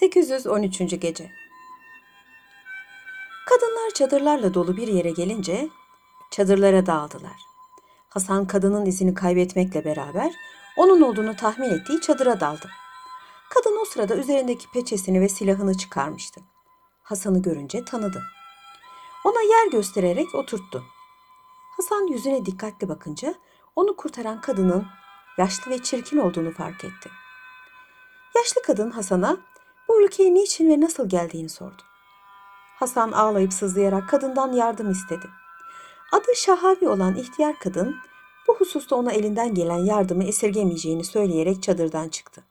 813. Gece Kadınlar çadırlarla dolu bir yere gelince çadırlara dağıldılar. Hasan kadının izini kaybetmekle beraber onun olduğunu tahmin ettiği çadıra daldı. Kadın o sırada üzerindeki peçesini ve silahını çıkarmıştı. Hasan'ı görünce tanıdı. Ona yer göstererek oturttu. Hasan yüzüne dikkatli bakınca onu kurtaran kadının yaşlı ve çirkin olduğunu fark etti. Yaşlı kadın Hasan'a bu ülkeye niçin ve nasıl geldiğini sordu. Hasan ağlayıp sızlayarak kadından yardım istedi. Adı Şahavi olan ihtiyar kadın bu hususta ona elinden gelen yardımı esirgemeyeceğini söyleyerek çadırdan çıktı.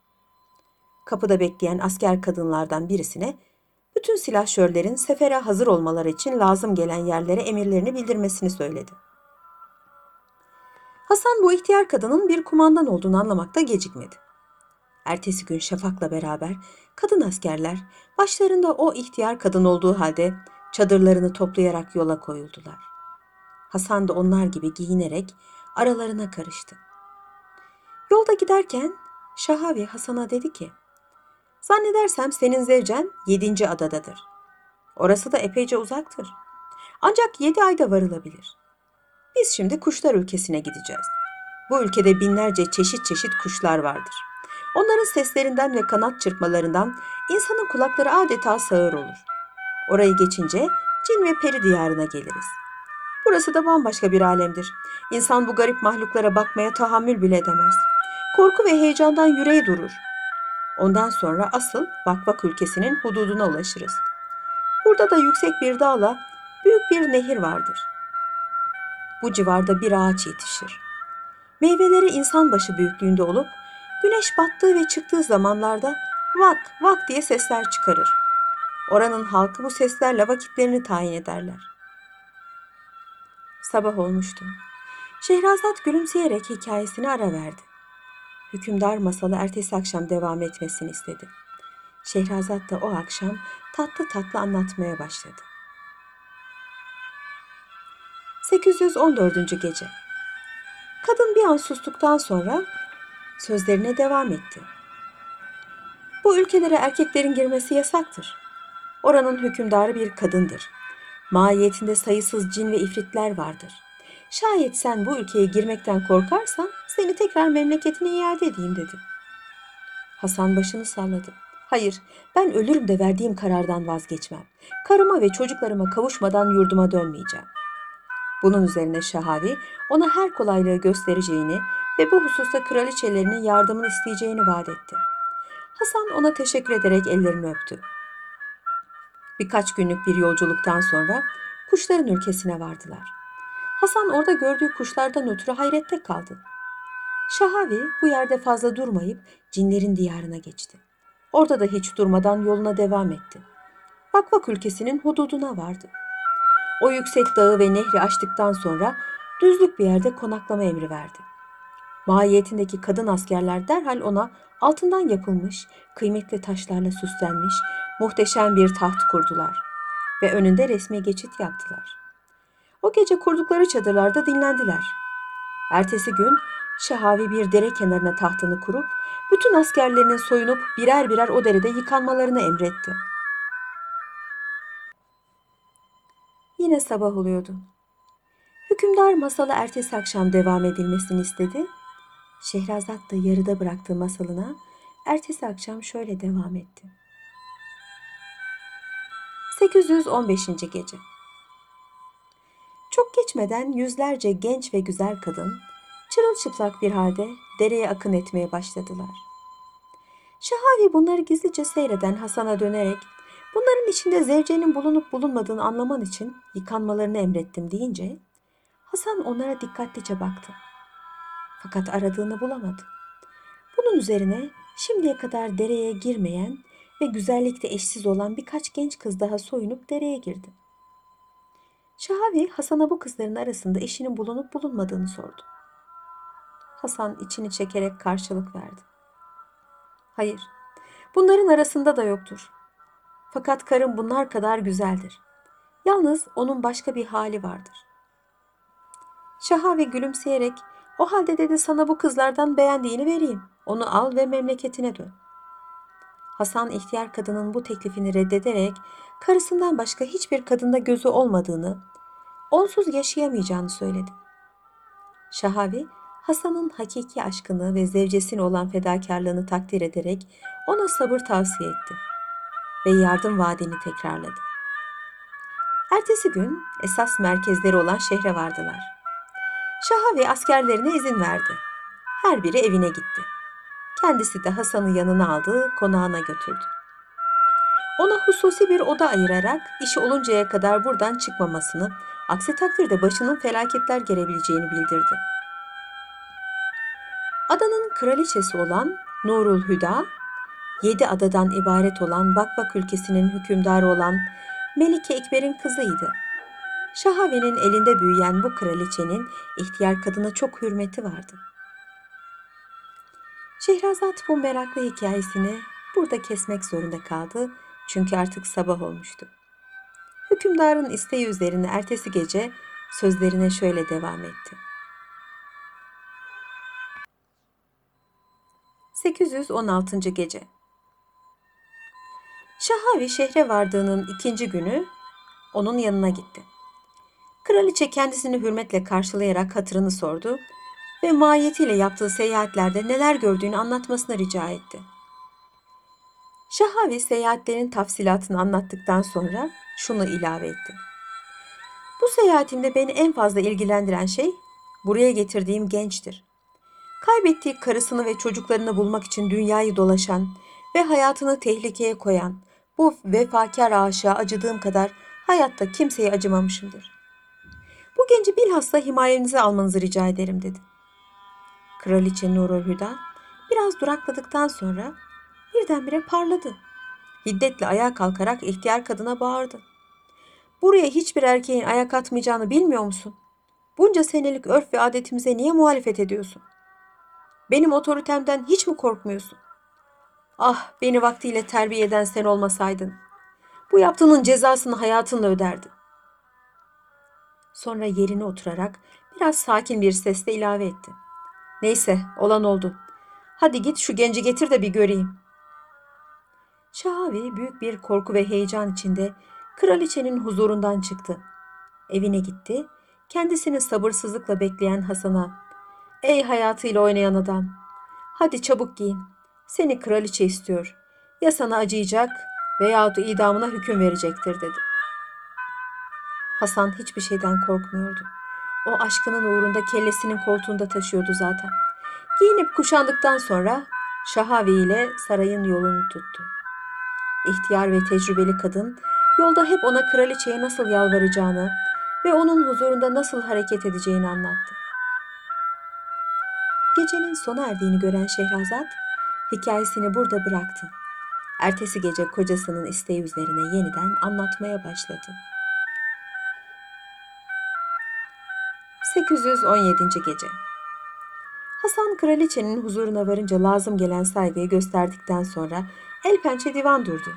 Kapıda bekleyen asker kadınlardan birisine bütün silahşörlerin sefere hazır olmaları için lazım gelen yerlere emirlerini bildirmesini söyledi. Hasan bu ihtiyar kadının bir kumandan olduğunu anlamakta gecikmedi. Ertesi gün Şafak'la beraber kadın askerler başlarında o ihtiyar kadın olduğu halde çadırlarını toplayarak yola koyuldular. Hasan da onlar gibi giyinerek aralarına karıştı. Yolda giderken Şahavi Hasan'a dedi ki, Zannedersem senin zevcen yedinci adadadır. Orası da epeyce uzaktır. Ancak yedi ayda varılabilir. Biz şimdi kuşlar ülkesine gideceğiz. Bu ülkede binlerce çeşit çeşit kuşlar vardır. Onların seslerinden ve kanat çırpmalarından insanın kulakları adeta sağır olur. Orayı geçince cin ve peri diyarına geliriz. Burası da bambaşka bir alemdir. İnsan bu garip mahluklara bakmaya tahammül bile edemez. Korku ve heyecandan yüreği durur. Ondan sonra asıl Vakvak ülkesinin hududuna ulaşırız. Burada da yüksek bir dağla büyük bir nehir vardır. Bu civarda bir ağaç yetişir. Meyveleri insan başı büyüklüğünde olup güneş battığı ve çıktığı zamanlarda vak vak diye sesler çıkarır. Oranın halkı bu seslerle vakitlerini tayin ederler. Sabah olmuştu. Şehrazat gülümseyerek hikayesine ara verdi. Hükümdar masalı ertesi akşam devam etmesini istedi. Şehrazat da o akşam tatlı tatlı anlatmaya başladı. 814. Gece Kadın bir an sustuktan sonra sözlerine devam etti. Bu ülkelere erkeklerin girmesi yasaktır. Oranın hükümdarı bir kadındır. Mahiyetinde sayısız cin ve ifritler vardır. Şayet sen bu ülkeye girmekten korkarsan seni tekrar memleketine iade edeyim dedi. Hasan başını salladı. Hayır, ben ölürüm de verdiğim karardan vazgeçmem. Karıma ve çocuklarıma kavuşmadan yurduma dönmeyeceğim. Bunun üzerine Şahavi ona her kolaylığı göstereceğini ve bu hususta kraliçelerinin yardımını isteyeceğini vaat etti. Hasan ona teşekkür ederek ellerini öptü. Birkaç günlük bir yolculuktan sonra kuşların ülkesine vardılar. Hasan orada gördüğü kuşlardan ötürü hayrette kaldı. Şahavi bu yerde fazla durmayıp cinlerin diyarına geçti. Orada da hiç durmadan yoluna devam etti. Vakvak ülkesinin hududuna vardı. O yüksek dağı ve nehri aştıktan sonra düzlük bir yerde konaklama emri verdi. Mahiyetindeki kadın askerler derhal ona altından yapılmış, kıymetli taşlarla süslenmiş, muhteşem bir taht kurdular ve önünde resmi geçit yaptılar. O gece kurdukları çadırlarda dinlendiler. Ertesi gün Şahavi bir dere kenarına tahtını kurup bütün askerlerinin soyunup birer birer o derede yıkanmalarını emretti. Yine sabah oluyordu. Hükümdar masalı ertesi akşam devam edilmesini istedi. Şehrazat da yarıda bıraktığı masalına ertesi akşam şöyle devam etti. 815. Gece Çok geçmeden yüzlerce genç ve güzel kadın çırılçıplak bir halde dereye akın etmeye başladılar. Şahavi bunları gizlice seyreden Hasan'a dönerek bunların içinde zevcenin bulunup bulunmadığını anlaman için yıkanmalarını emrettim deyince Hasan onlara dikkatlice baktı. Fakat aradığını bulamadı. Bunun üzerine şimdiye kadar dereye girmeyen ve güzellikte eşsiz olan birkaç genç kız daha soyunup dereye girdi. Şahavi Hasan'a bu kızların arasında eşinin bulunup bulunmadığını sordu. Hasan içini çekerek karşılık verdi. Hayır, bunların arasında da yoktur. Fakat karım bunlar kadar güzeldir. Yalnız onun başka bir hali vardır. Şahavi gülümseyerek, o halde dedi sana bu kızlardan beğendiğini vereyim. Onu al ve memleketine dön. Hasan ihtiyar kadının bu teklifini reddederek karısından başka hiçbir kadında gözü olmadığını, onsuz yaşayamayacağını söyledi. Şahavi, Hasan'ın hakiki aşkını ve zevcesine olan fedakarlığını takdir ederek ona sabır tavsiye etti ve yardım vaadini tekrarladı. Ertesi gün esas merkezleri olan şehre vardılar. Şahavi askerlerine izin verdi. Her biri evine gitti. Kendisi de Hasan'ı yanına aldı, konağına götürdü. Ona hususi bir oda ayırarak işi oluncaya kadar buradan çıkmamasını, aksi takdirde başının felaketler gelebileceğini bildirdi. Adanın kraliçesi olan Nurul Hüda, yedi adadan ibaret olan Bakbak ülkesinin hükümdarı olan Melike Ekber'in kızıydı. Şahave'nin elinde büyüyen bu kraliçenin ihtiyar kadına çok hürmeti vardı. Şehrazat bu meraklı hikayesini burada kesmek zorunda kaldı çünkü artık sabah olmuştu. Hükümdarın isteği üzerine ertesi gece sözlerine şöyle devam etti. 816. gece Şahavi şehre vardığının ikinci günü onun yanına gitti. Kraliçe kendisini hürmetle karşılayarak hatırını sordu ve mahiyetiyle yaptığı seyahatlerde neler gördüğünü anlatmasını rica etti. Şahavi seyahatlerin tafsilatını anlattıktan sonra şunu ilave etti. Bu seyahatimde beni en fazla ilgilendiren şey buraya getirdiğim gençtir. Kaybettiği karısını ve çocuklarını bulmak için dünyayı dolaşan ve hayatını tehlikeye koyan bu vefakar aşığa acıdığım kadar hayatta kimseye acımamışımdır. Bu genci bilhassa himayenize almanızı rica ederim dedi. Kraliçe Nurul Hüda biraz durakladıktan sonra birdenbire parladı. Hiddetle ayağa kalkarak ihtiyar kadına bağırdı. Buraya hiçbir erkeğin ayak atmayacağını bilmiyor musun? Bunca senelik örf ve adetimize niye muhalefet ediyorsun? Benim otoritemden hiç mi korkmuyorsun? Ah beni vaktiyle terbiye eden sen olmasaydın. Bu yaptığının cezasını hayatınla öderdin. Sonra yerine oturarak biraz sakin bir sesle ilave etti. Neyse olan oldu. Hadi git şu genci getir de bir göreyim. Şahavi büyük bir korku ve heyecan içinde kraliçenin huzurundan çıktı. Evine gitti. Kendisini sabırsızlıkla bekleyen Hasan'a Ey hayatıyla oynayan adam. Hadi çabuk giyin. Seni kraliçe istiyor. Ya sana acıyacak veyahut idamına hüküm verecektir dedi. Hasan hiçbir şeyden korkmuyordu. O aşkının uğrunda kellesinin koltuğunda taşıyordu zaten. Giyinip kuşandıktan sonra Şahavi ile sarayın yolunu tuttu. İhtiyar ve tecrübeli kadın yolda hep ona kraliçeye nasıl yalvaracağını ve onun huzurunda nasıl hareket edeceğini anlattı. Gecenin sona erdiğini gören Şehrazat hikayesini burada bıraktı. Ertesi gece kocasının isteği üzerine yeniden anlatmaya başladı. 817. gece Hasan kraliçenin huzuruna varınca lazım gelen saygıyı gösterdikten sonra el pençe divan durdu.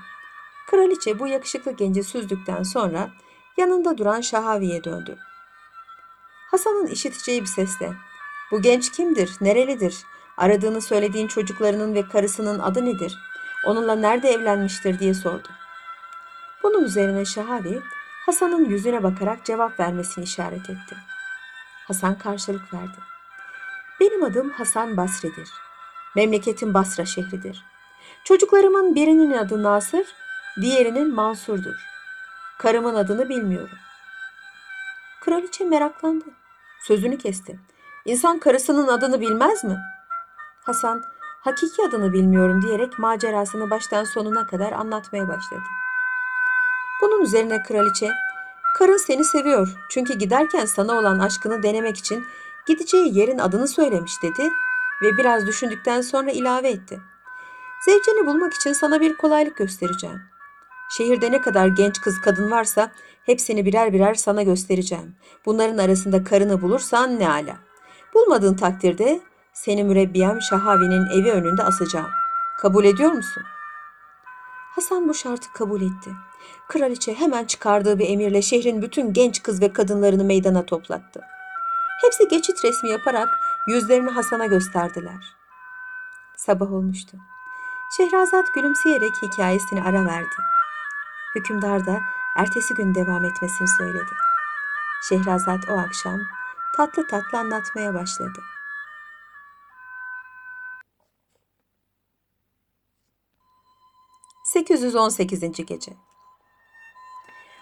Kraliçe bu yakışıklı genci süzdükten sonra yanında duran Şahavi'ye döndü. Hasan'ın işiteceği bir sesle bu genç kimdir, nerelidir, aradığını söylediğin çocuklarının ve karısının adı nedir, onunla nerede evlenmiştir diye sordu. Bunun üzerine Şahavi Hasan'ın yüzüne bakarak cevap vermesini işaret etti. Hasan karşılık verdi. Benim adım Hasan Basri'dir. Memleketim Basra şehridir. Çocuklarımın birinin adı Nasır, diğerinin Mansur'dur. Karımın adını bilmiyorum. Kraliçe meraklandı. Sözünü kesti. İnsan karısının adını bilmez mi? Hasan, hakiki adını bilmiyorum diyerek macerasını baştan sonuna kadar anlatmaya başladı. Bunun üzerine kraliçe, karın seni seviyor çünkü giderken sana olan aşkını denemek için gideceği yerin adını söylemiş dedi ve biraz düşündükten sonra ilave etti. Zevceni bulmak için sana bir kolaylık göstereceğim. Şehirde ne kadar genç kız kadın varsa hepsini birer birer sana göstereceğim. Bunların arasında karını bulursan ne ala. Bulmadığın takdirde seni mürebbiyem Şahavi'nin evi önünde asacağım. Kabul ediyor musun? Hasan bu şartı kabul etti. Kraliçe hemen çıkardığı bir emirle şehrin bütün genç kız ve kadınlarını meydana toplattı. Hepsi geçit resmi yaparak yüzlerini Hasan'a gösterdiler. Sabah olmuştu. Şehrazat gülümseyerek hikayesini ara verdi. Hükümdar da ertesi gün devam etmesini söyledi. Şehrazat o akşam tatlı tatlı anlatmaya başladı. ...818. Gece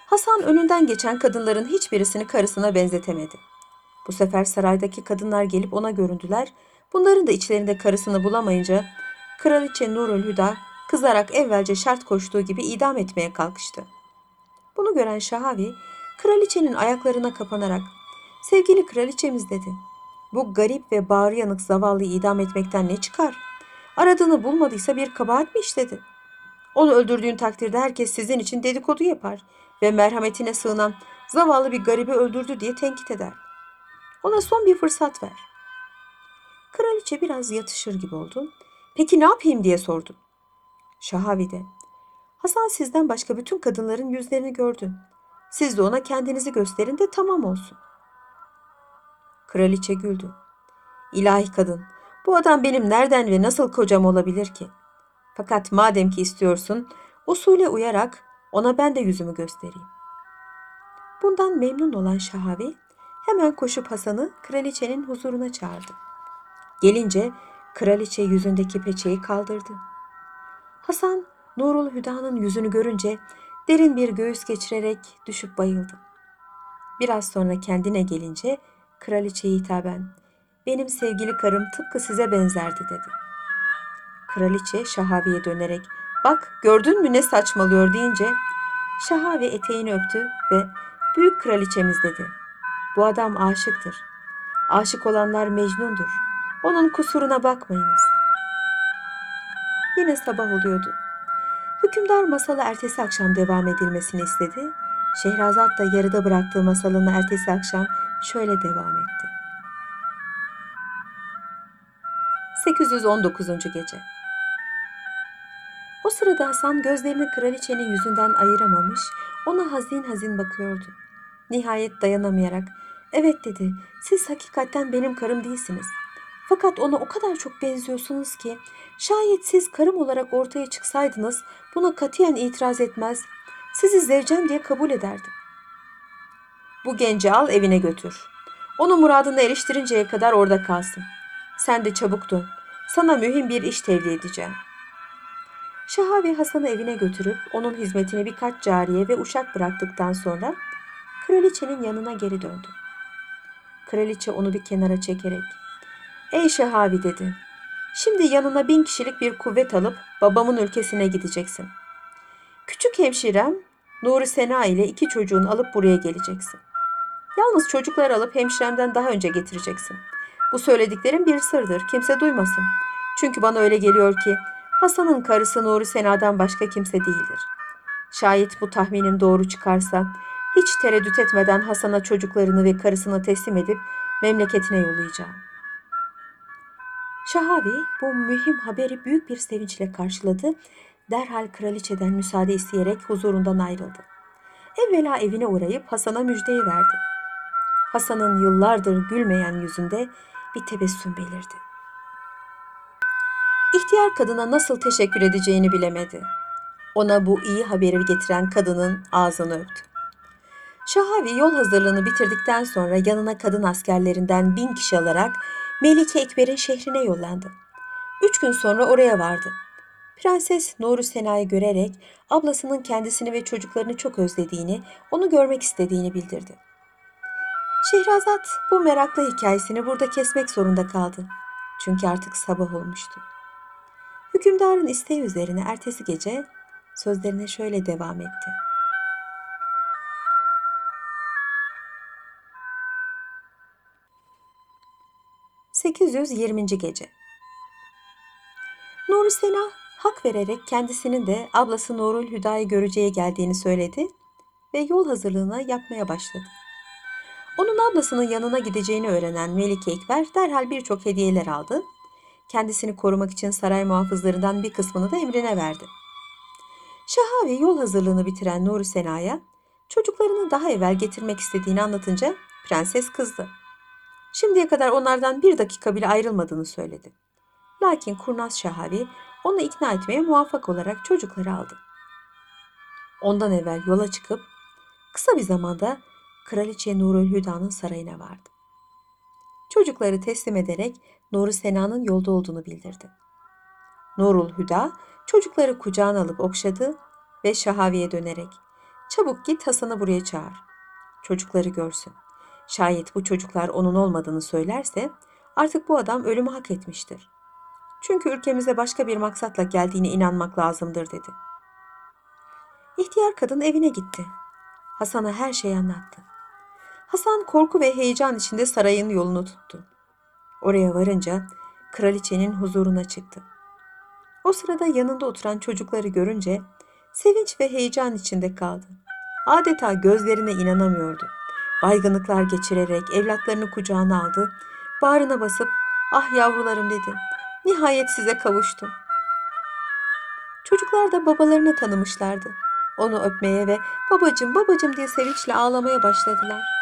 Hasan önünden geçen kadınların hiçbirisini karısına benzetemedi. Bu sefer saraydaki kadınlar gelip ona göründüler. Bunların da içlerinde karısını bulamayınca Kraliçe Nurul Hüda kızarak evvelce şart koştuğu gibi idam etmeye kalkıştı. Bunu gören Şahavi kraliçenin ayaklarına kapanarak sevgili kraliçemiz dedi. Bu garip ve bağrı yanık zavallıyı idam etmekten ne çıkar? Aradığını bulmadıysa bir kabahat mi işledi? Onu öldürdüğün takdirde herkes sizin için dedikodu yapar ve merhametine sığınan zavallı bir garibi öldürdü diye tenkit eder. Ona son bir fırsat ver. Kraliçe biraz yatışır gibi oldu. Peki ne yapayım diye sordu. Şahavi de, Hasan sizden başka bütün kadınların yüzlerini gördü. Siz de ona kendinizi gösterin de tamam olsun. Kraliçe güldü. İlahi kadın, bu adam benim nereden ve nasıl kocam olabilir ki? Fakat madem ki istiyorsun, usule uyarak ona ben de yüzümü göstereyim. Bundan memnun olan Şahavi hemen koşup Hasan'ı kraliçenin huzuruna çağırdı. Gelince kraliçe yüzündeki peçeyi kaldırdı. Hasan Nurul Hüda'nın yüzünü görünce derin bir göğüs geçirerek düşüp bayıldı. Biraz sonra kendine gelince kraliçeye hitaben benim sevgili karım tıpkı size benzerdi dedi. Kraliçe Şahavi'ye dönerek bak gördün mü ne saçmalıyor deyince Şahavi eteğini öptü ve büyük kraliçemiz dedi. Bu adam aşıktır. Aşık olanlar mecnundur. Onun kusuruna bakmayınız. Yine sabah oluyordu. Hükümdar masala ertesi akşam devam edilmesini istedi. Şehrazat da yarıda bıraktığı masalını ertesi akşam şöyle devam etti. 819. Gece O sırada Hasan gözlerini kraliçenin yüzünden ayıramamış, ona hazin hazin bakıyordu. Nihayet dayanamayarak, evet dedi, siz hakikaten benim karım değilsiniz. Fakat ona o kadar çok benziyorsunuz ki, şayet siz karım olarak ortaya çıksaydınız, buna katiyen itiraz etmez, sizi zevcem diye kabul ederdim. Bu genci al evine götür. Onu muradına eriştirinceye kadar orada kalsın. Sen de çabuk dön. Sana mühim bir iş tevdi edeceğim. Şahavi Hasan'ı evine götürüp onun hizmetine birkaç cariye ve uşak bıraktıktan sonra kraliçenin yanına geri döndü. Kraliçe onu bir kenara çekerek Ey Şahavi dedi. Şimdi yanına bin kişilik bir kuvvet alıp babamın ülkesine gideceksin. Küçük hemşirem Nuri Sena ile iki çocuğunu alıp buraya geleceksin. Yalnız çocuklar alıp hemşiremden daha önce getireceksin. Bu söylediklerim bir sırdır. Kimse duymasın. Çünkü bana öyle geliyor ki Hasan'ın karısı Nuri Sena'dan başka kimse değildir. Şayet bu tahminim doğru çıkarsa hiç tereddüt etmeden Hasan'a çocuklarını ve karısını teslim edip memleketine yollayacağım. Şahavi bu mühim haberi büyük bir sevinçle karşıladı. Derhal kraliçeden müsaade isteyerek huzurundan ayrıldı. Evvela evine uğrayıp Hasan'a müjdeyi verdi. Hasan'ın yıllardır gülmeyen yüzünde bir tebessüm belirdi. İhtiyar kadına nasıl teşekkür edeceğini bilemedi. Ona bu iyi haberi getiren kadının ağzını öptü. Şahavi yol hazırlığını bitirdikten sonra yanına kadın askerlerinden bin kişi alarak Melike Ekber'in şehrine yollandı. Üç gün sonra oraya vardı. Prenses Nuru Sena'yı görerek ablasının kendisini ve çocuklarını çok özlediğini, onu görmek istediğini bildirdi. Şehrazat bu meraklı hikayesini burada kesmek zorunda kaldı. Çünkü artık sabah olmuştu. Hükümdarın isteği üzerine ertesi gece sözlerine şöyle devam etti. ...820. Gece Nuri Sena hak vererek kendisinin de ablası Nurul Hüda'yı göreceğe geldiğini söyledi ve yol hazırlığına yapmaya başladı. Onun ablasının yanına gideceğini öğrenen Melike Ekber derhal birçok hediyeler aldı. Kendisini korumak için saray muhafızlarından bir kısmını da emrine verdi. Şahavi yol hazırlığını bitiren Nuri Sena'ya çocuklarını daha evvel getirmek istediğini anlatınca prenses kızdı. Şimdiye kadar onlardan bir dakika bile ayrılmadığını söyledi. Lakin kurnaz Şahavi onu ikna etmeye muvaffak olarak çocukları aldı. Ondan evvel yola çıkıp kısa bir zamanda Kraliçe Nurül Hüda'nın sarayına vardı. Çocukları teslim ederek Nuru Sena'nın yolda olduğunu bildirdi. Nurul Hüda çocukları kucağına alıp okşadı ve Şahavi'ye dönerek ''Çabuk git Hasan'ı buraya çağır. Çocukları görsün. Şayet bu çocuklar onun olmadığını söylerse artık bu adam ölümü hak etmiştir. Çünkü ülkemize başka bir maksatla geldiğine inanmak lazımdır.'' dedi. İhtiyar kadın evine gitti. Hasan'a her şeyi anlattı. Hasan korku ve heyecan içinde sarayın yolunu tuttu. Oraya varınca kraliçenin huzuruna çıktı. O sırada yanında oturan çocukları görünce sevinç ve heyecan içinde kaldı. Adeta gözlerine inanamıyordu. Baygınlıklar geçirerek evlatlarını kucağına aldı. Bağrına basıp ah yavrularım dedi. Nihayet size kavuştum. Çocuklar da babalarını tanımışlardı. Onu öpmeye ve babacım babacım diye sevinçle ağlamaya başladılar.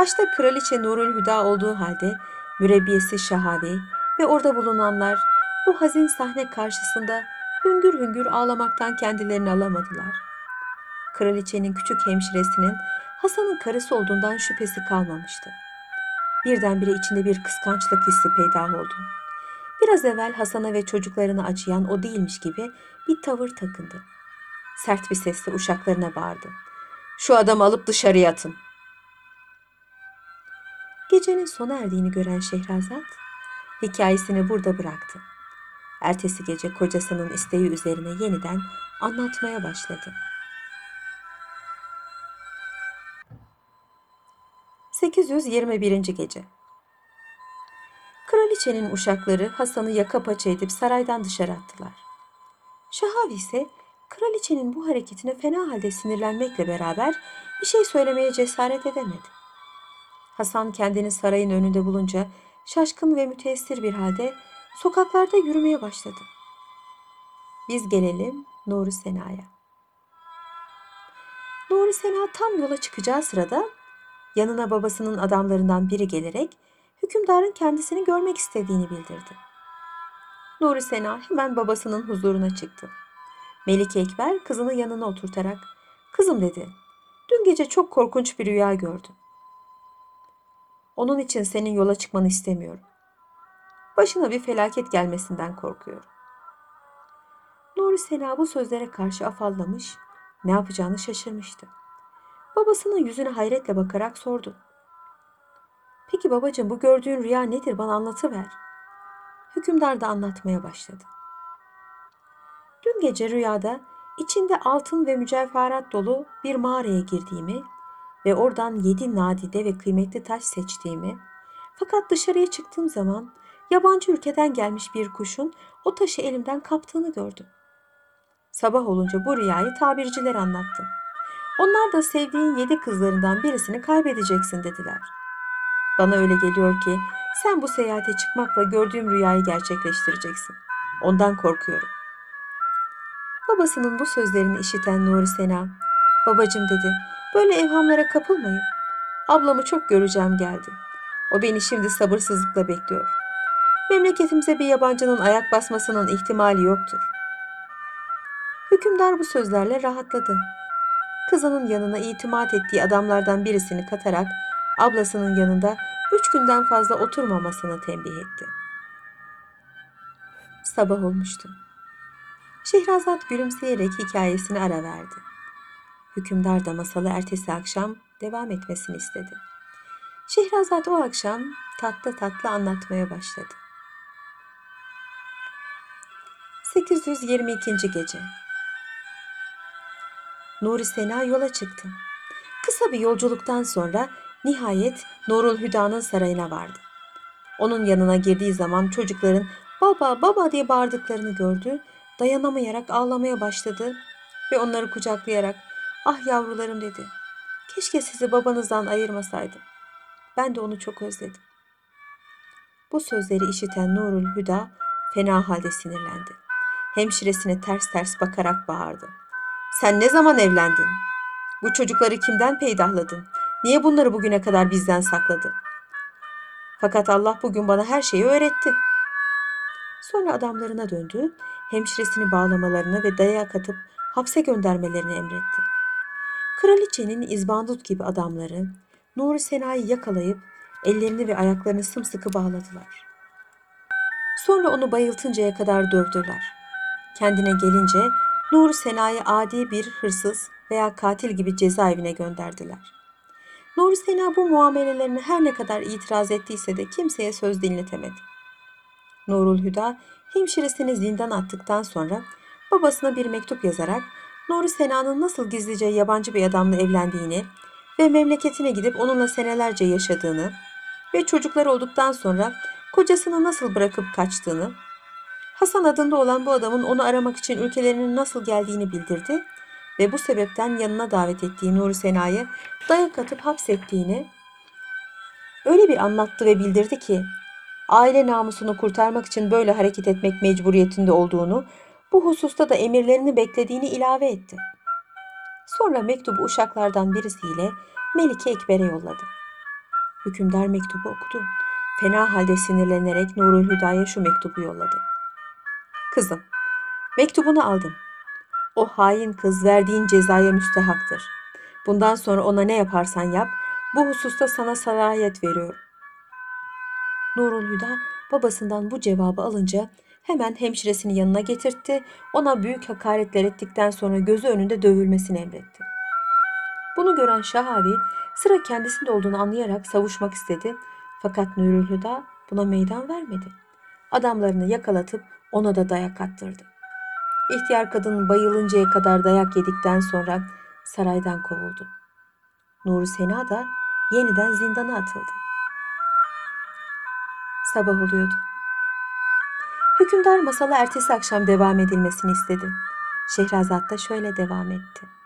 Başta kraliçe Nurul Hüda olduğu halde mürebbiyesi Şahavi ve orada bulunanlar bu hazin sahne karşısında hüngür hüngür ağlamaktan kendilerini alamadılar. Kraliçenin küçük hemşiresinin Hasan'ın karısı olduğundan şüphesi kalmamıştı. Birdenbire içinde bir kıskançlık hissi peydah oldu. Biraz evvel Hasan'a ve çocuklarına acıyan o değilmiş gibi bir tavır takındı. Sert bir sesle uşaklarına bağırdı. Şu adamı alıp dışarıya atın. Gecenin sona erdiğini gören Şehrazat hikayesini burada bıraktı. Ertesi gece kocasının isteği üzerine yeniden anlatmaya başladı. 821. gece Kraliçenin uşakları Hasan'ı yaka paça edip saraydan dışarı attılar. Şahavi ise kraliçenin bu hareketine fena halde sinirlenmekle beraber bir şey söylemeye cesaret edemedi. Hasan kendini sarayın önünde bulunca şaşkın ve müteessir bir halde sokaklarda yürümeye başladı. Biz gelelim Nuri Sena'ya. Nuri Sena tam yola çıkacağı sırada yanına babasının adamlarından biri gelerek hükümdarın kendisini görmek istediğini bildirdi. Nuri Sena hemen babasının huzuruna çıktı. Melik Ekber kızını yanına oturtarak "Kızım" dedi. "Dün gece çok korkunç bir rüya gördüm. Onun için senin yola çıkmanı istemiyorum. Başına bir felaket gelmesinden korkuyorum." Nuri Sena bu sözlere karşı afallamış, ne yapacağını şaşırmıştı. Babasının yüzüne hayretle bakarak sordu. Peki babacığım bu gördüğün rüya nedir bana anlatıver. Hükümdar da anlatmaya başladı. Dün gece rüyada içinde altın ve mücevherat dolu bir mağaraya girdiğimi ve oradan yedi nadide ve kıymetli taş seçtiğimi fakat dışarıya çıktığım zaman yabancı ülkeden gelmiş bir kuşun o taşı elimden kaptığını gördüm. Sabah olunca bu rüyayı tabirciler anlattım. Onlar da sevdiğin yedi kızlarından birisini kaybedeceksin dediler. Bana öyle geliyor ki sen bu seyahate çıkmakla gördüğüm rüyayı gerçekleştireceksin. Ondan korkuyorum. Babasının bu sözlerini işiten Nuri Sena, babacım dedi, böyle evhamlara kapılmayın. Ablamı çok göreceğim geldi. O beni şimdi sabırsızlıkla bekliyor. Memleketimize bir yabancının ayak basmasının ihtimali yoktur. Hükümdar bu sözlerle rahatladı. Kızının yanına itimat ettiği adamlardan birisini katarak ablasının yanında üç günden fazla oturmamasını tembih etti. Sabah olmuştu. Şehrazat gülümseyerek hikayesini ara verdi. Hükümdar da masalı ertesi akşam devam etmesini istedi. Şehrazat o akşam tatlı tatlı anlatmaya başladı. 822. gece Nuri Sena yola çıktı. Kısa bir yolculuktan sonra nihayet Nurul Hüda'nın sarayına vardı. Onun yanına girdiği zaman çocukların baba baba diye bağırdıklarını gördü. Dayanamayarak ağlamaya başladı ve onları kucaklayarak ah yavrularım dedi. Keşke sizi babanızdan ayırmasaydım. Ben de onu çok özledim. Bu sözleri işiten Nurul Hüda fena halde sinirlendi. Hemşiresine ters ters bakarak bağırdı. Sen ne zaman evlendin? Bu çocukları kimden peydahladın? Niye bunları bugüne kadar bizden sakladın? Fakat Allah bugün bana her şeyi öğretti. Sonra adamlarına döndü, hemşiresini bağlamalarını ve dayak atıp hapse göndermelerini emretti. Kraliçenin izbandut gibi adamları Nuri Sena'yı yakalayıp ellerini ve ayaklarını sımsıkı bağladılar. Sonra onu bayıltıncaya kadar dövdüler. Kendine gelince Nuri Sena'yı adi bir hırsız veya katil gibi cezaevine gönderdiler. Nuri Sena bu muamelelerine her ne kadar itiraz ettiyse de kimseye söz dinletemedi. Nurul Hüda hemşiresini zindan attıktan sonra babasına bir mektup yazarak Nuri Sena'nın nasıl gizlice yabancı bir adamla evlendiğini ve memleketine gidip onunla senelerce yaşadığını ve çocukları olduktan sonra kocasını nasıl bırakıp kaçtığını, Hasan adında olan bu adamın onu aramak için ülkelerinin nasıl geldiğini bildirdi ve bu sebepten yanına davet ettiği Nuri Sena'yı dayak atıp hapsettiğini öyle bir anlattı ve bildirdi ki aile namusunu kurtarmak için böyle hareket etmek mecburiyetinde olduğunu, bu hususta da emirlerini beklediğini ilave etti. Sonra mektubu uşaklardan birisiyle Melike Ekber'e yolladı. Hükümdar mektubu okudu. Fena halde sinirlenerek Nurul Hüda'ya şu mektubu yolladı. Kızım, mektubunu aldım. O hain kız verdiğin cezaya müstehaktır. Bundan sonra ona ne yaparsan yap, bu hususta sana sarayet veriyorum. Nurul Hüda babasından bu cevabı alınca hemen hemşiresini yanına getirtti. Ona büyük hakaretler ettikten sonra gözü önünde dövülmesini emretti. Bunu gören Şahavi sıra kendisinde olduğunu anlayarak savuşmak istedi. Fakat Nurul Hüda buna meydan vermedi. Adamlarını yakalatıp ona da dayak attırdı. İhtiyar kadın bayılıncaya kadar dayak yedikten sonra saraydan kovuldu. Nuri Sena da yeniden zindana atıldı. Sabah oluyordu. Hükümdar masala ertesi akşam devam edilmesini istedi. Şehrazat da şöyle devam etti.